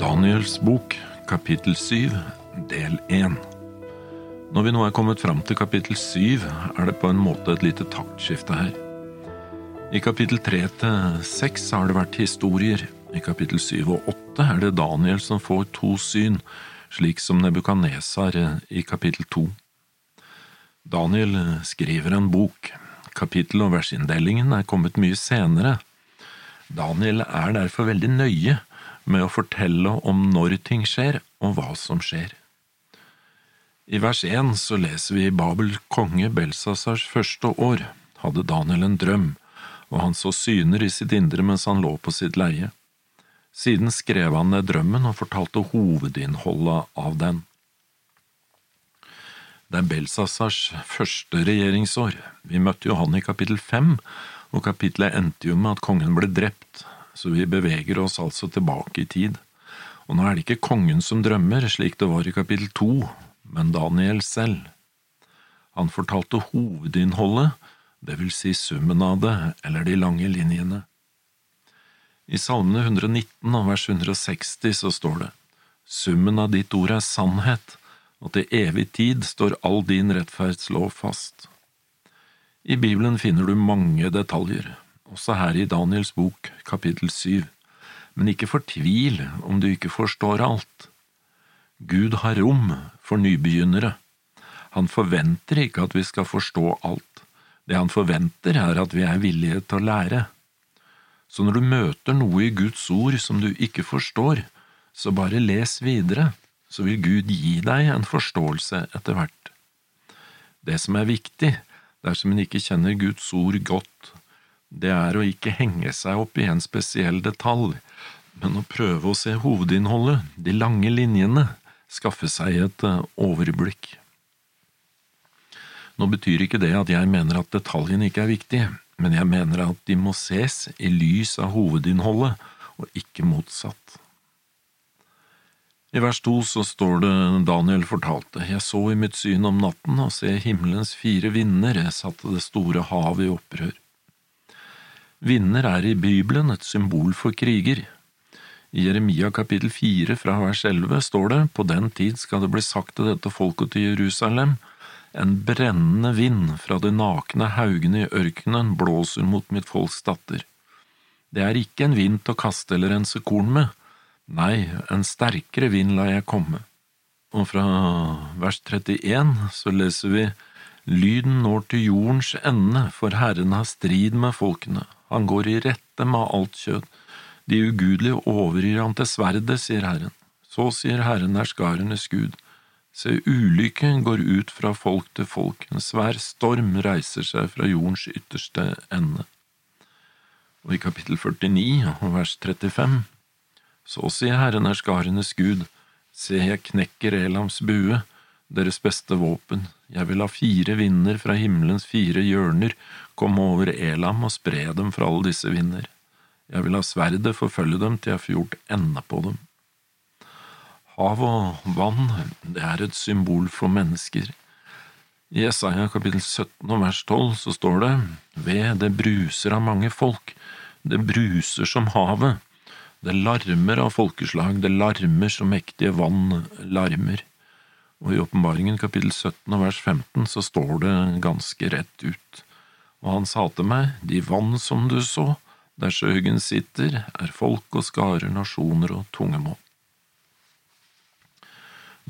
Daniels bok, kapittel 7, del 1. Når vi nå er kommet fram til kapittel 7, er det på en måte et lite taktskifte her. I kapittel 3 til 6 har det vært historier. I kapittel 7 og 8 er det Daniel som får to syn, slik som Nebukadnesar i kapittel 2. Daniel skriver en bok. Kapittel- og versinndelingen er kommet mye senere. Daniel er derfor veldig nøye med å fortelle om når ting skjer, og hva som skjer. I vers 1 så leser vi Babel konge Belsasars første år hadde Daniel en drøm, og han så syner i sitt indre mens han lå på sitt leie. Siden skrev han ned drømmen og fortalte hovedinnholdet av den. Det er Belsasars første regjeringsår. Vi møtte jo han i kapittel fem, og kapittelet endte jo med at kongen ble drept, så vi beveger oss altså tilbake i tid. Og nå er det ikke kongen som drømmer, slik det var i kapittel to, men Daniel selv. Han fortalte hovedinnholdet, det vil si summen av det, eller de lange linjene. I Salmene 119 og vers 160 så står det, Summen av ditt ord er sannhet, og til evig tid står all din rettferdslov fast. I Bibelen finner du mange detaljer, også her i Daniels bok, kapittel syv, men ikke fortvil om du ikke forstår alt. Gud har rom for nybegynnere. Han forventer ikke at vi skal forstå alt. Det han forventer, er at vi er villige til å lære. Så når du møter noe i Guds ord som du ikke forstår, så bare les videre, så vil Gud gi deg en forståelse etter hvert. Det som er viktig dersom en ikke kjenner Guds ord godt, det er å ikke henge seg opp i en spesiell detalj, men å prøve å se hovedinnholdet, de lange linjene, skaffe seg et eh, overblikk. Nå betyr ikke det at jeg mener at detaljene ikke er viktige, men jeg mener at de må ses i lys av hovedinnholdet, og ikke motsatt. I vers to så står det Daniel fortalte, jeg så i mitt syn om natten og se himmelens fire vinder satte det store havet i opprør. Vinder er i Bibelen et symbol for kriger. I Jeremia kapittel fire fra vers elleve står det på den tid skal det bli sagt til dette folket til Jerusalem, en brennende vind fra de nakne haugene i ørkenen blåser mot mitt folks datter. Det er ikke en vind til å kaste eller rense korn med, nei, en sterkere vind lar jeg komme. Og fra vers 31 så leser vi Lyden når til jordens ende, for Herren har strid med folkene, han går i rette med alt kjød. De ugudelige overgir han til sverdet, sier Herren. Så sier Herren er skarenes Gud. Se, ulykken går ut fra folk til folk, en svær storm reiser seg fra jordens ytterste ende. Og i kapittel 49, vers 35, så sier Herren er skarenes Gud, se, jeg knekker Elams bue, deres beste våpen, jeg vil ha fire vinder fra himmelens fire hjørner komme over Elam og spre dem for alle disse vinder. Jeg vil ha sverdet forfølge dem til jeg får gjort ende på dem. Hav og vann, det er et symbol for mennesker. I Jesaja kapittel 17 og vers 12 så står det, Ved det bruser av mange folk, det bruser som havet, det larmer av folkeslag, det larmer som mektige vann larmer. Og i åpenbaringen kapittel 17 og vers 15 så står det ganske rett ut. Og han sa til meg, de vann som du så, der sjøhuggen sitter, er folk og skarer, nasjoner og tungemål.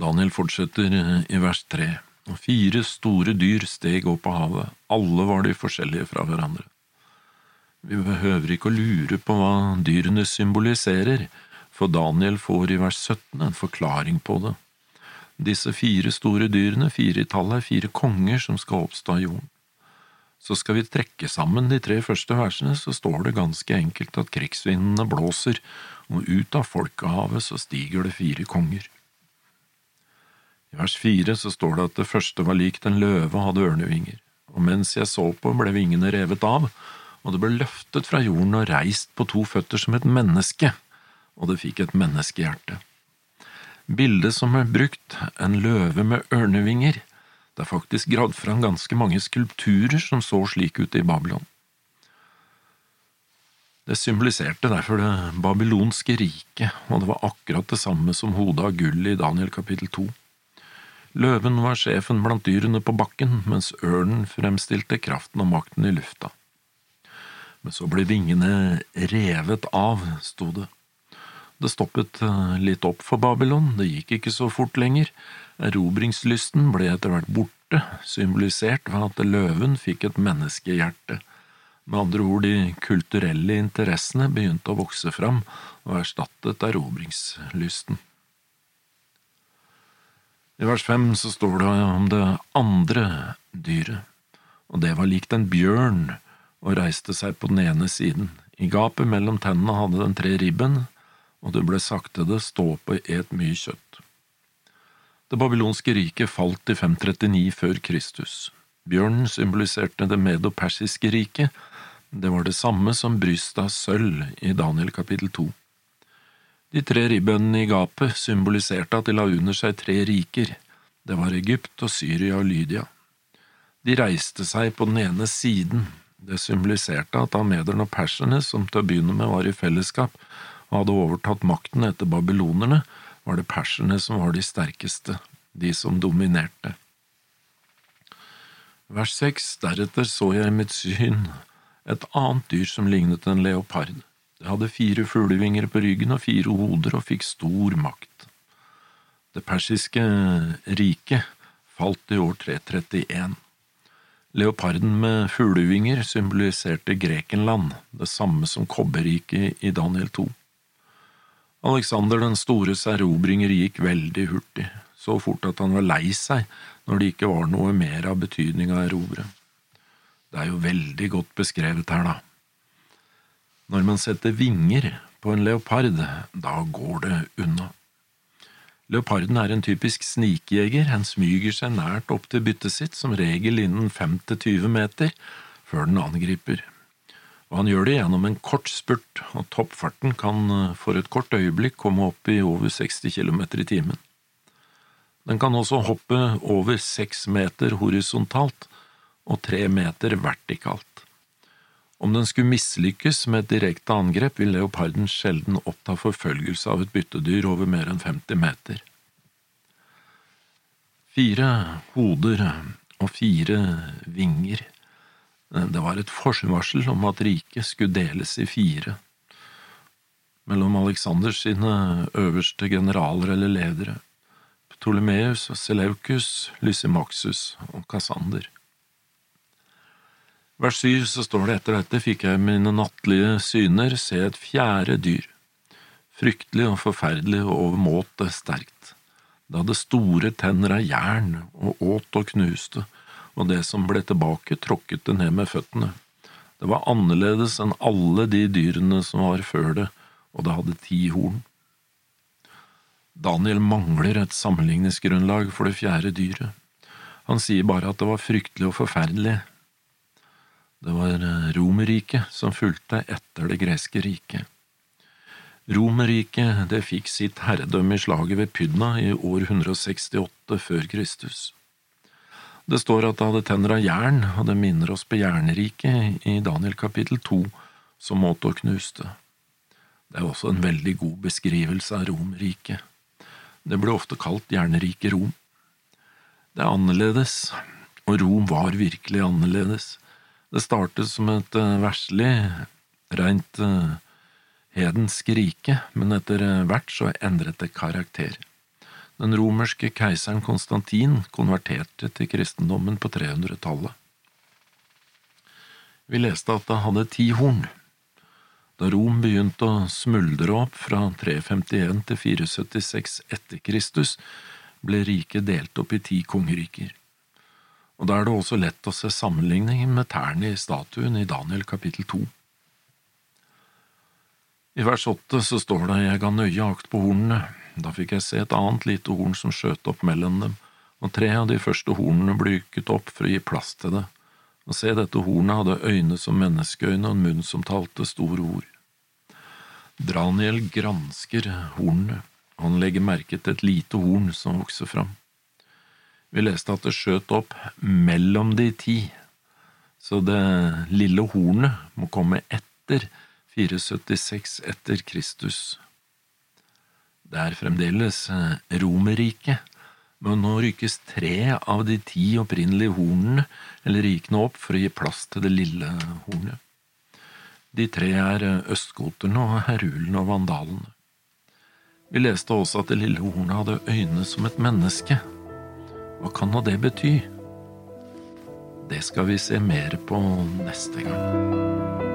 Daniel fortsetter i vers tre, og fire store dyr steg opp av havet, alle var de forskjellige fra hverandre. Vi behøver ikke å lure på hva dyrene symboliserer, for Daniel får i vers 17 en forklaring på det. Disse fire store dyrene, fire i tallet, er fire konger som skal oppstå i jorden. Så skal vi trekke sammen de tre første versene, så står det ganske enkelt at krigsvindene blåser, og ut av folkehavet så stiger det fire konger. I vers fire så står det at det første var likt en løve og hadde ørnevinger, og mens jeg så på, ble vingene revet av, og det ble løftet fra jorden og reist på to føtter som et menneske, og det fikk et menneskehjerte. Bildet som er brukt, en løve med ørnevinger, det er faktisk gravd fram ganske mange skulpturer som så slik ut i Babylon. Det symboliserte derfor det babylonske riket, og det var akkurat det samme som hodet av gull i Daniel kapittel to. Løven var sjefen blant dyrene på bakken, mens ørnen fremstilte kraften og makten i lufta. Men så ble vingene revet av, sto det. Det stoppet eh, litt opp for Babylon, det gikk ikke så fort lenger. Erobringslysten ble etter hvert borte, symbolisert ved at løven fikk et menneskehjerte. Med andre ord, de kulturelle interessene begynte å vokse fram og erstattet erobringslysten. I vers fem så står det om det andre dyret, og det var likt en bjørn og reiste seg på den ene siden. I gapet mellom tennene hadde den tre ribben, og det ble sagt til det, stå opp et mye kjøtt. Det babylonske riket falt i 539 før Kristus. Bjørnen symboliserte det medopersiske riket, det var det samme som brystet av sølv i Daniel kapittel 2. De tre ribbønnene i gapet symboliserte at de la under seg tre riker, det var Egypt og Syria og Lydia. De reiste seg på den ene siden, det symboliserte at amederne og perserne, som til å begynne med var i fellesskap, hadde overtatt makten etter babylonerne, var det perserne som var de sterkeste, de som dominerte. Vers seks, deretter så jeg i mitt syn et annet dyr som lignet en leopard. Det hadde fire fuglevinger på ryggen og fire hoder og fikk stor makt. Det persiske riket falt i år 331. Leoparden med fuglevinger symboliserte Grekenland, det samme som kobberriket i Daniel 2. Alexander den stores erobringer gikk veldig hurtig, så fort at han var lei seg når det ikke var noe mer av betydning å erobre. Det er jo veldig godt beskrevet her, da. Når man setter vinger på en leopard, da går det unna. Leoparden er en typisk snikjeger, han smyger seg nært opp til byttet sitt, som regel innen 5–20 meter, før den angriper og han gjør det gjennom en kort spurt, og toppfarten kan eh, for et kort øyeblikk komme opp i over 60 km i timen. Den kan også hoppe over seks meter horisontalt og tre meter vertikalt. Om den skulle mislykkes med et direkte angrep, vil leoparden sjelden oppta forfølgelse av et byttedyr over mer enn 50 meter. Fire hoder og fire vinger det var et forsvarsel om at riket skulle deles i fire, mellom Aleksanders sine øverste generaler eller ledere, Ptolemeus og Seleukus, Lysimaxus og Kassander. Vers syv så står det etter dette fikk jeg mine nattlige syner se et fjerde dyr, fryktelig og forferdelig og overmåte sterkt. Det hadde store tenner av jern og åt og knuste, og det som ble tilbake, tråkket det ned med føttene. Det var annerledes enn alle de dyrene som var før det, og det hadde ti horn. Daniel mangler et sammenligningsgrunnlag for det fjerde dyret. Han sier bare at det var fryktelig og forferdelig. Det var eh, Romerriket som fulgte etter det greske riket. Romerriket det fikk sitt herredømme i slaget ved Pydna i år 168 før Kristus. Det står at det hadde tenner av jern, og det minner oss på jernriket i Daniel kapittel to, som måtte og knuste. Det er også en veldig god beskrivelse av Romerriket. Det ble ofte kalt jernriket Rom. Det er annerledes, og Rom var virkelig annerledes. Det startet som et eh, verslig, rent eh, hedensk rike, men etter hvert så endret det karakter. Den romerske keiseren Konstantin konverterte til kristendommen på 300-tallet. Vi leste at det hadde ti horn. Da Rom begynte å smuldre opp fra 351 til 476 etter Kristus, ble riket delt opp i ti kongeriker. Og da er det også lett å se sammenligningen med tærne i statuen i Daniel kapittel 2. I vers 8 så står det Jeg ga nøye akt på hornene, da fikk jeg se et annet lite horn som skjøt opp mellom dem, og tre av de første hornene ble ykket opp for å gi plass til det. Og se, dette hornet hadde øyne som menneskeøyne og en munn som talte store ord. Draniel gransker hornene, han legger merke til et lite horn som vokser fram. Vi leste at det skjøt opp mellom de ti, så det lille hornet må komme etter 476 etter Kristus. Det er fremdeles eh, Romerriket, men nå rykkes tre av de ti opprinnelige hornene eller rikene opp for å gi plass til det lille hornet. De tre er eh, østgoterne og herulene og vandalene. Vi leste også at det lille hornet hadde øyne som et menneske. Hva kan nå det bety? Det skal vi se mer på neste gang.